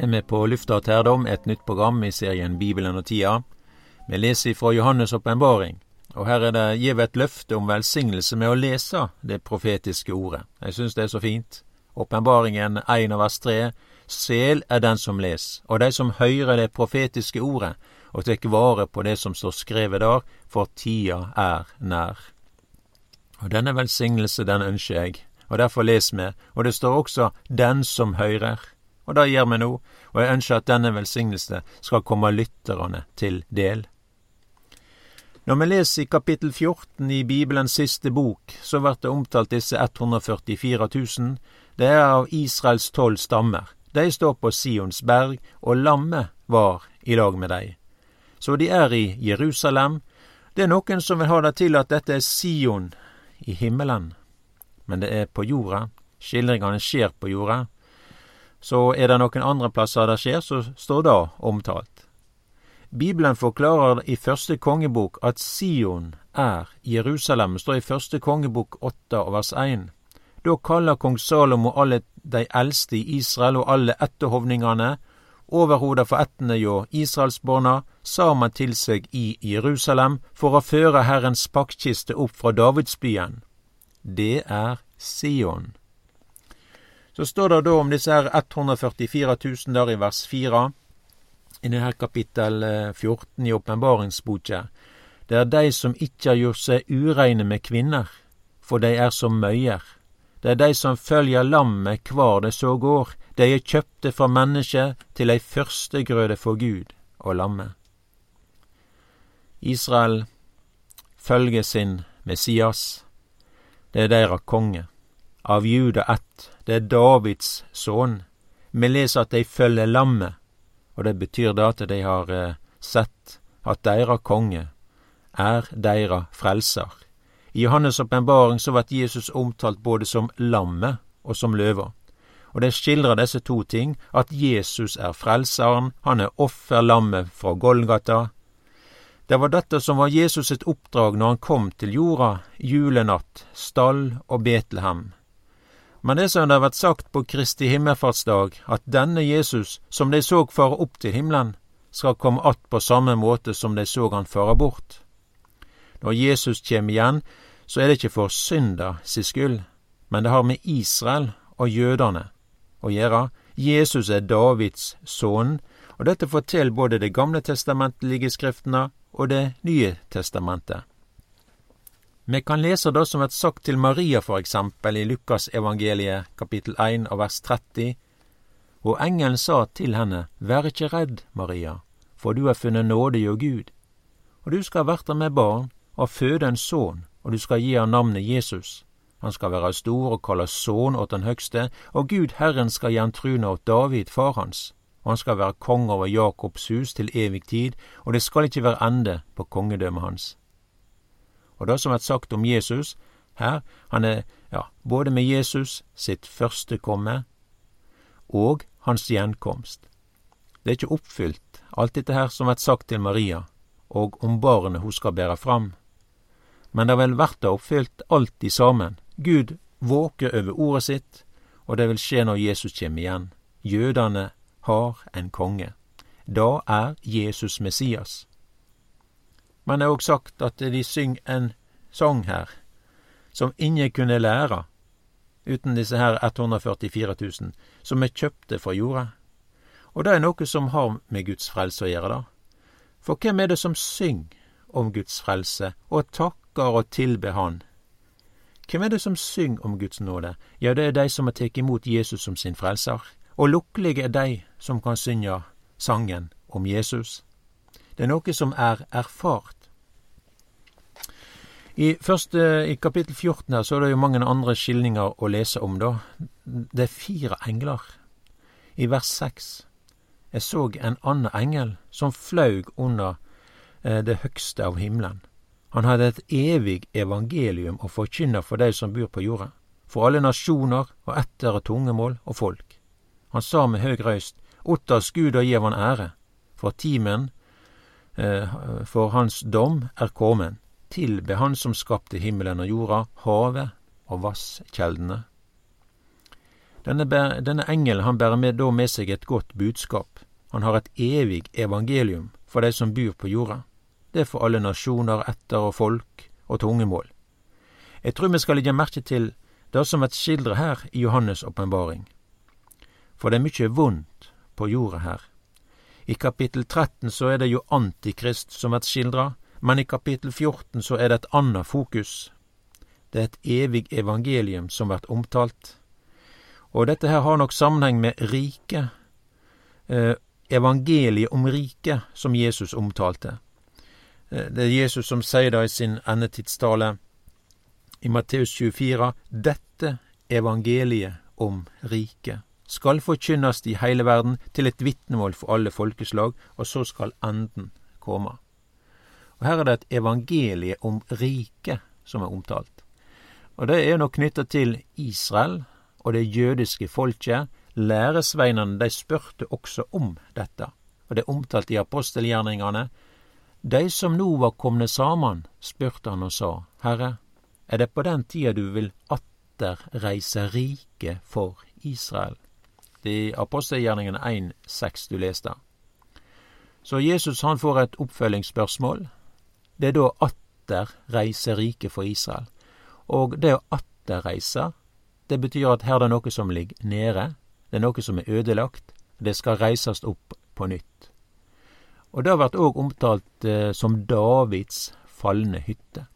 er vi på lufta og terdom, et nytt program i serien Bibelen og tida. Vi leser fra Johannes' åpenbaring, og her er det gitt et løfte om velsignelse med å lese det profetiske ordet. Jeg syns det er så fint. Åpenbaringen 1 vers 3. Sel er den som les, og de som hører det profetiske ordet, og tek vare på det som står skrevet der, for tida er nær. Og denne velsignelse, den ønsker jeg, og derfor les vi, og det står også den som høyrer. Og det gjør vi nå, og jeg ønsker at denne velsignelse skal komme lytterne til del. Når vi leser i kapittel 14 i Bibelens siste bok, så blir det omtalt disse 144 000. Det er av Israels tolv stammer. De står på Sions berg, og lammet var i lag med dei. Så de er i Jerusalem. Det er noen som vil ha det til at dette er Sion i himmelen, men det er på jorda. Skildringene skjer på jorda. Så er det noen andre plasser det skjer, så står det omtalt. Bibelen forklarer i første kongebok at Sion er Jerusalem, står i første kongebok åtte og vers én. Da kaller kong Salomo alle de eldste i Israel og alle etterhovningene, overhodet for ættene hjå israelsborna, sammen til seg i Jerusalem for å føre Herrens paktkiste opp fra Davidsbyen. Det er Sion. Så står det da om disse her 144 000 der i vers 4, i denne kapittel 14 eh, i åpenbaringsboka. Det er de som ikkje har gjort seg ureine med kvinner, for de er som møyer. Det er de som følger lammet kvar det så går, de er kjøpte fra mennesket til ei førstegrøde for Gud og lammet. Israel følger sin Messias. Det er deira konge. Av Juda ett. Det er Davids sønn. Vi leser at de følger lammet, og det betyr da at de har eh, sett at deira konge er deira frelser. I Johannes' åpenbaring så vert Jesus omtalt både som lammet og som løva. Og det skildrer disse to ting, at Jesus er frelseren, han er offerlammet fra Golgata. Det var dette som var Jesus sitt oppdrag når han kom til jorda, julenatt, stall og Betlehem. Men det som det har vært sagt på Kristi himmelfartsdag, at denne Jesus, som de så fare opp til himmelen, skal komme att på samme måte som de så han fare bort. Når Jesus kjem igjen, så er det ikke for synda si skyld, men det har med Israel og jødene å gjøre. Jesus er Davids sønn, og dette forteller både Det gamle testamentlige skriftene og Det nye testamentet. Vi kan lese det som er sagt til Maria, for eksempel, i Lukasevangeliet kapittel 1 og vers 30. Og engelen sa til henne, Vær ikke redd, Maria, for du har funnet nåde hjå Gud. Og du skal verte med barn og føde en sønn, og du skal gi han navnet Jesus. Han skal være stor og kalles sønn åt den høgste, og Gud Herren skal gi han truna åt David, far hans. Og han skal være konge over Jakobs hus til evig tid, og det skal ikke være ende på kongedømmet hans. Og det som er sagt om Jesus her, han er ja, både med Jesus sitt første komme og hans gjenkomst. Det er ikke oppfylt, alt dette her som er sagt til Maria, og om barnet hun skal bære fram. Men det vil verta oppfylt alt i sammen. Gud våker over ordet sitt, og det vil skje når Jesus kjem igjen. Jødene har en konge. Da er Jesus Messias. Men det er òg sagt at de synger en sang her som ingen kunne lære uten disse her 144 000, som er kjøpte fra jorda. Og det er noe som har med Guds frelse å gjøre, da. For hvem er det som synger om Guds frelse og takker og tilber Han? Hvem er det som synger om Guds nåde? Ja, det er de som har tatt imot Jesus som sin frelser. Og lukkelige er de som kan synge sangen om Jesus. Det er noe som er erfart. I, første, I kapittel 14 her så er det jo mange andre skildringer å lese om, da. Det er fire engler. I vers 6 Jeg så en annen engel som flaug under eh, det høgste av himmelen. Han hadde et evig evangelium å forkynne for de som bor på jorda, for alle nasjoner og etter og tungemål og folk. Han sa med høg røyst, Ottas Gud og gjev han ære, for timen for hans dom er kommen tilbe Han som skapte himmelen og jorda, havet og vasskjeldene. Denne, denne engelen han bærer med, da med seg et godt budskap. Han har et evig evangelium for de som bor på jorda. Det er for alle nasjoner, etter og folk og tungemål. Jeg tror vi skal legge merke til det som et skildre her i Johannes' åpenbaring. For det er mykje vondt på jorda her. I kapittel 13 så er det jo Antikrist som blir skildra, men i kapittel 14 så er det et annet fokus. Det er et evig evangelium som blir omtalt. Og dette her har nok sammenheng med riket, eh, evangeliet om riket, som Jesus omtalte. Eh, det er Jesus som sier det i sin endetidstale i Matteus 24, dette evangeliet om riket skal forkynnes i hele verden til et vitnemål for alle folkeslag, og så skal enden komme. Og Her er det et evangelie om riket som er omtalt. Og Det er nok knytta til Israel og det jødiske folket. Læresveinene de spurte også om dette, og det er omtalt i apostelgjerningene. De som nå var komne saman, spurte han og sa, Herre, er det på den tida du vil atter reise riket for Israel? Det er apostelgjerningene 1,6 du leste. Så Jesus han får et oppfølgingsspørsmål. Det er da atter reise riket for Israel. Og det å atter reise, det betyr at her det er noe som ligger nede. Det er noe som er ødelagt. Det skal reises opp på nytt. Og det har vært òg omtalt eh, som Davids falne hytte.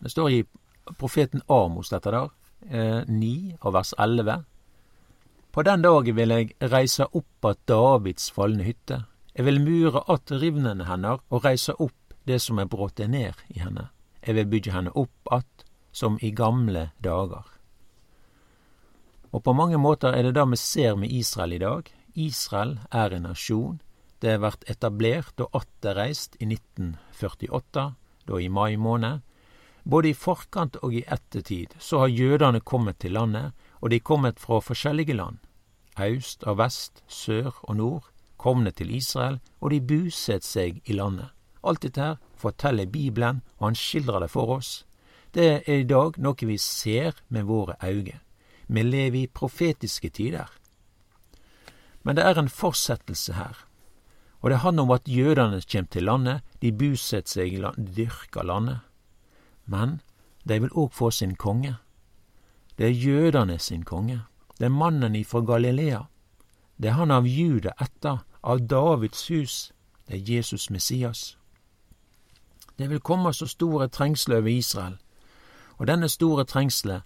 Det står i profeten Amos dette der, eh, 9 av vers 11. På den dagen vil eg reise opp att Davids falne hytte. Eg vil mure att rivnene hennar og reise opp det som er brote ned i henne. Eg vil bygge henne opp att som i gamle dager. Og på mange måter er det det vi ser med Israel i dag. Israel er en nasjon. Det vart etablert og atterreist i 1948, da i mai måned. Både i forkant og i ettertid så har jødene kommet til landet, og de er kommet fra forskjellige land. Aust og vest, sør og nord, komne til Israel, og de buset seg i landet. Alt dette her forteller Bibelen, og han skildrer det for oss. Det er i dag noe vi ser med våre øyne. Vi lever i profetiske tider. Men det er en fortsettelse her. Og det handler om at jødene kommer til landet, de buset seg i landet, de dyrker landet. Men de vil òg få sin konge. Det er jødene sin konge. Er mannen ifra Galilea. Det er han av Juda etter, av Davids hus. Det er Jesus Messias. Det vil komme så store trengsler over Israel, og denne store trengselet,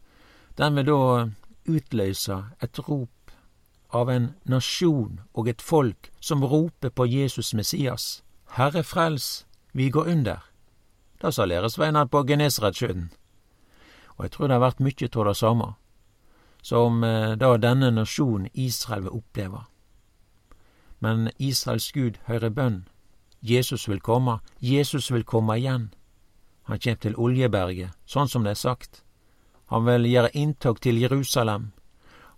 den vil da utløse et rop av en nasjon og et folk som roper på Jesus Messias. Herre frels, vi går under. Det sa læresveinene på Genesaretsjøen. Og jeg tror det har vært mykje av det samme som eh, da denne nasjonen Israel vil oppleve. Men Israels Gud hører bønn. Jesus vil komme. Jesus vil komme igjen. Han kjem til Oljeberget, sånn som det er sagt. Han vil gjøre inntog til Jerusalem.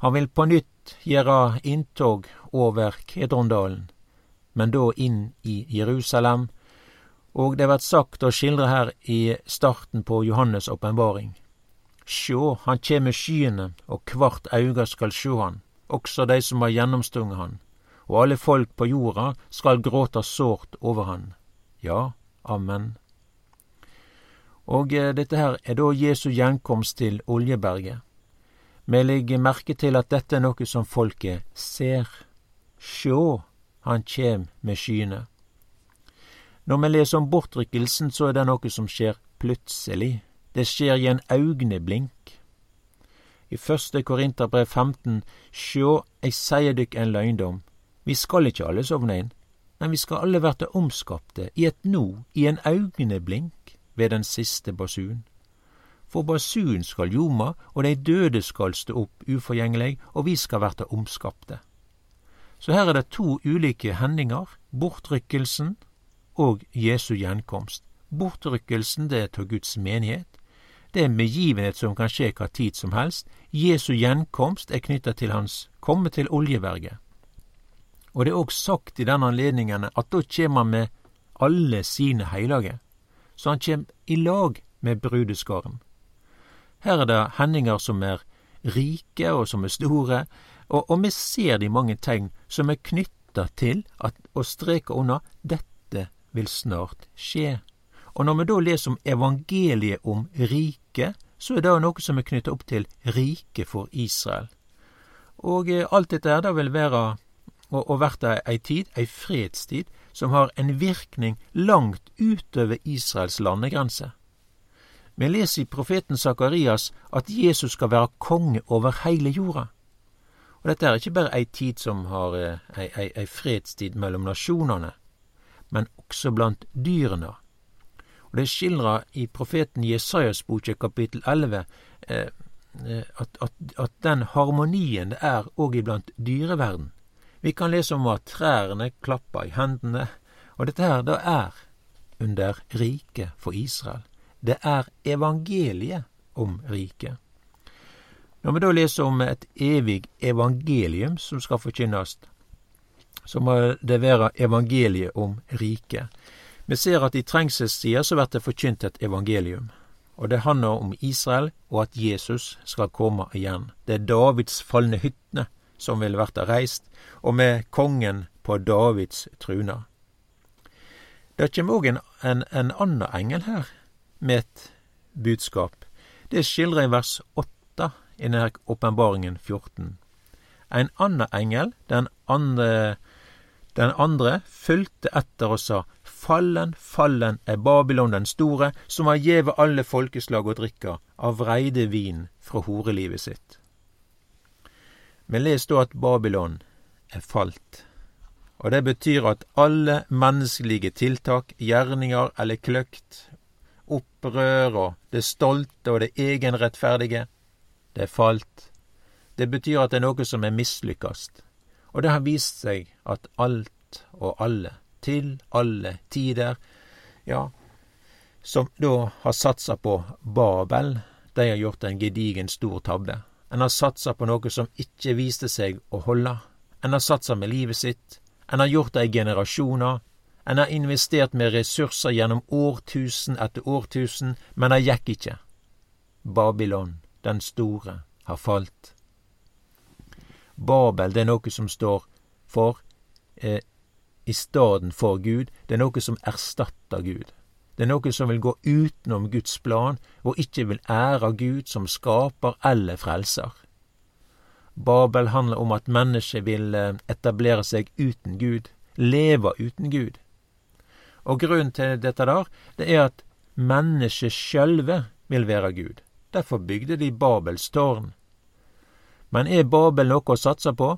Han vil på nytt gjøre inntog over Kedrondalen, men da inn i Jerusalem, og det vert sagt og skildra her i starten på Johannes' åpenbaring. Sjå, han kjem med skyene, og kvart auga skal sjå han, også dei som har gjennomstunget han, og alle folk på jorda skal gråta sårt over han. Ja, amen. Og eh, dette her er da Jesu gjenkomst til Oljeberget. Vi legger merke til at dette er noe som folket ser. Sjå, han kjem med skyene. Når vi leser om bortrykkelsen, så er det noe som skjer plutselig. Det skjer i en augneblink. I første Korinterbrev 15, sjå, eg seier dykk en løgndom. Vi skal ikkje alle sovne inn, men vi skal alle verte omskapte i et no, i en augneblink, ved den siste basun. For basun skal ljoma, og dei døde skal stå opp uforgjengeleg, og vi skal verte omskapte. Så her er det to ulike hendingar, bortrykkelsen og Jesu gjenkomst. Bortrykkelsen det er til Guds menighet. Det er en begivenhet som kan skje hva tid som helst. Jesu gjenkomst er knytta til hans komme til oljeverget. Og det er òg sagt i denne anledningen at da kjem han med alle sine heilage. Så han kjem i lag med brudeskaren. Her er det hendinger som er rike og som er store, og, og vi ser de mange tegn som er knytta til at, å streke unna dette vil snart skje. Og når vi da leser om evangeliet om riket, så er det noe som er knytta opp til riket for Israel. Og eh, alt dette her det vil være og, og vært ei tid, ei fredstid, som har en virkning langt utover Israels landegrense. Vi leser i profeten Sakarias at Jesus skal være konge over hele jorda. Og dette er ikke bare ei tid som har eh, ei, ei, ei fredstid mellom nasjonene, men også blant dyrene. Og Det er skildra i profeten Jesajas boke kapittel 11 eh, eh, at, at, at, den harmonien det er òg iblant dyreverden. Vi kan lese om at trærne klapper i hendene, og dette her da er under riket for Israel. Det er evangeliet om riket. Når vi da leser om et evig evangelium som skal forkynnes, så må det være evangeliet om riket. Vi ser at i trengselstida så blir det forkynt et evangelium. Og det handler om Israel, og at Jesus skal komme igjen. Det er Davids falne hyttene som vil vært reist, og med kongen på Davids truna. Det kjem òg en, en, en annen engel her med et budskap. Det skildrer i vers 8 i denne åpenbaringen 14. En annen engel, den andre, den andre fulgte etter og sa, Fallen, fallen er Babylon den store, som har gjeve alle folkeslag å drikke av vreidevin fra horelivet sitt. Men les da at Babylon er falt, og det betyr at alle menneskelige tiltak, gjerninger eller kløkt, opprør og det stolte og det egenrettferdige, det er falt. Det betyr at det er noe som er mislykkast, og det har vist seg at alt og alle, til alle tider, ja, som da har satsa på Babel, de har gjort en gedigen stor tabbe. En har satsa på noe som ikke viste seg å holde. En har satsa med livet sitt. En har gjort det i generasjoner. En har investert med ressurser gjennom årtusen etter årtusen, men det gikk ikke. Babylon, den store, har falt. Babel, det er noe som står for eh, i stedet for Gud. Det er noe som erstatter Gud. Det er noe som vil gå utenom Guds plan, og ikke vil ære Gud som skaper eller frelser. Babel handler om at mennesket vil eh, etablere seg uten Gud, leve uten Gud. Og grunnen til dette der, det er at mennesket sjølve vil være Gud. Derfor bygde de Babels tårn. Men er Babel noe å satse på?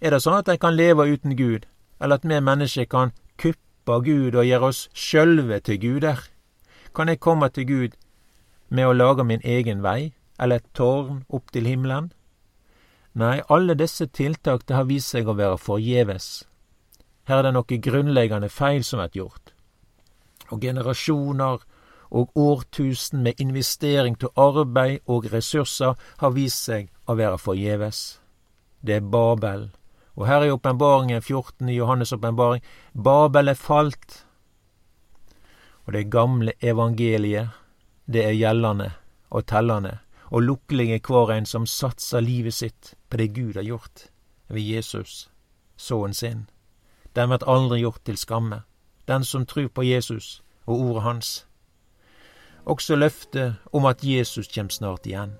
Er det sånn at de kan leve uten Gud, eller at vi mennesker kan kuppe Gud og gjøre oss sjølve til guder? Kan jeg komme til Gud med å lage min egen vei, eller et tårn opp til himmelen? Nei, alle disse tiltak det har vist seg å være forgjeves. Her er det noe grunnleggende feil som er gjort. Og generasjoner og årtusen med investering til arbeid og ressurser har vist seg å være forgjeves. Det er Babel og her i åpenbaringen 14 i Johannes' åpenbaring Babel er falt. Og det gamle evangeliet, det er gjeldende og tellende, og lukkelig er hver en som satser livet sitt på det Gud har gjort ved Jesus, sønnen sin. Den blir aldri gjort til skamme, den som tror på Jesus og ordet hans. Også løftet om at Jesus kommer snart igjen.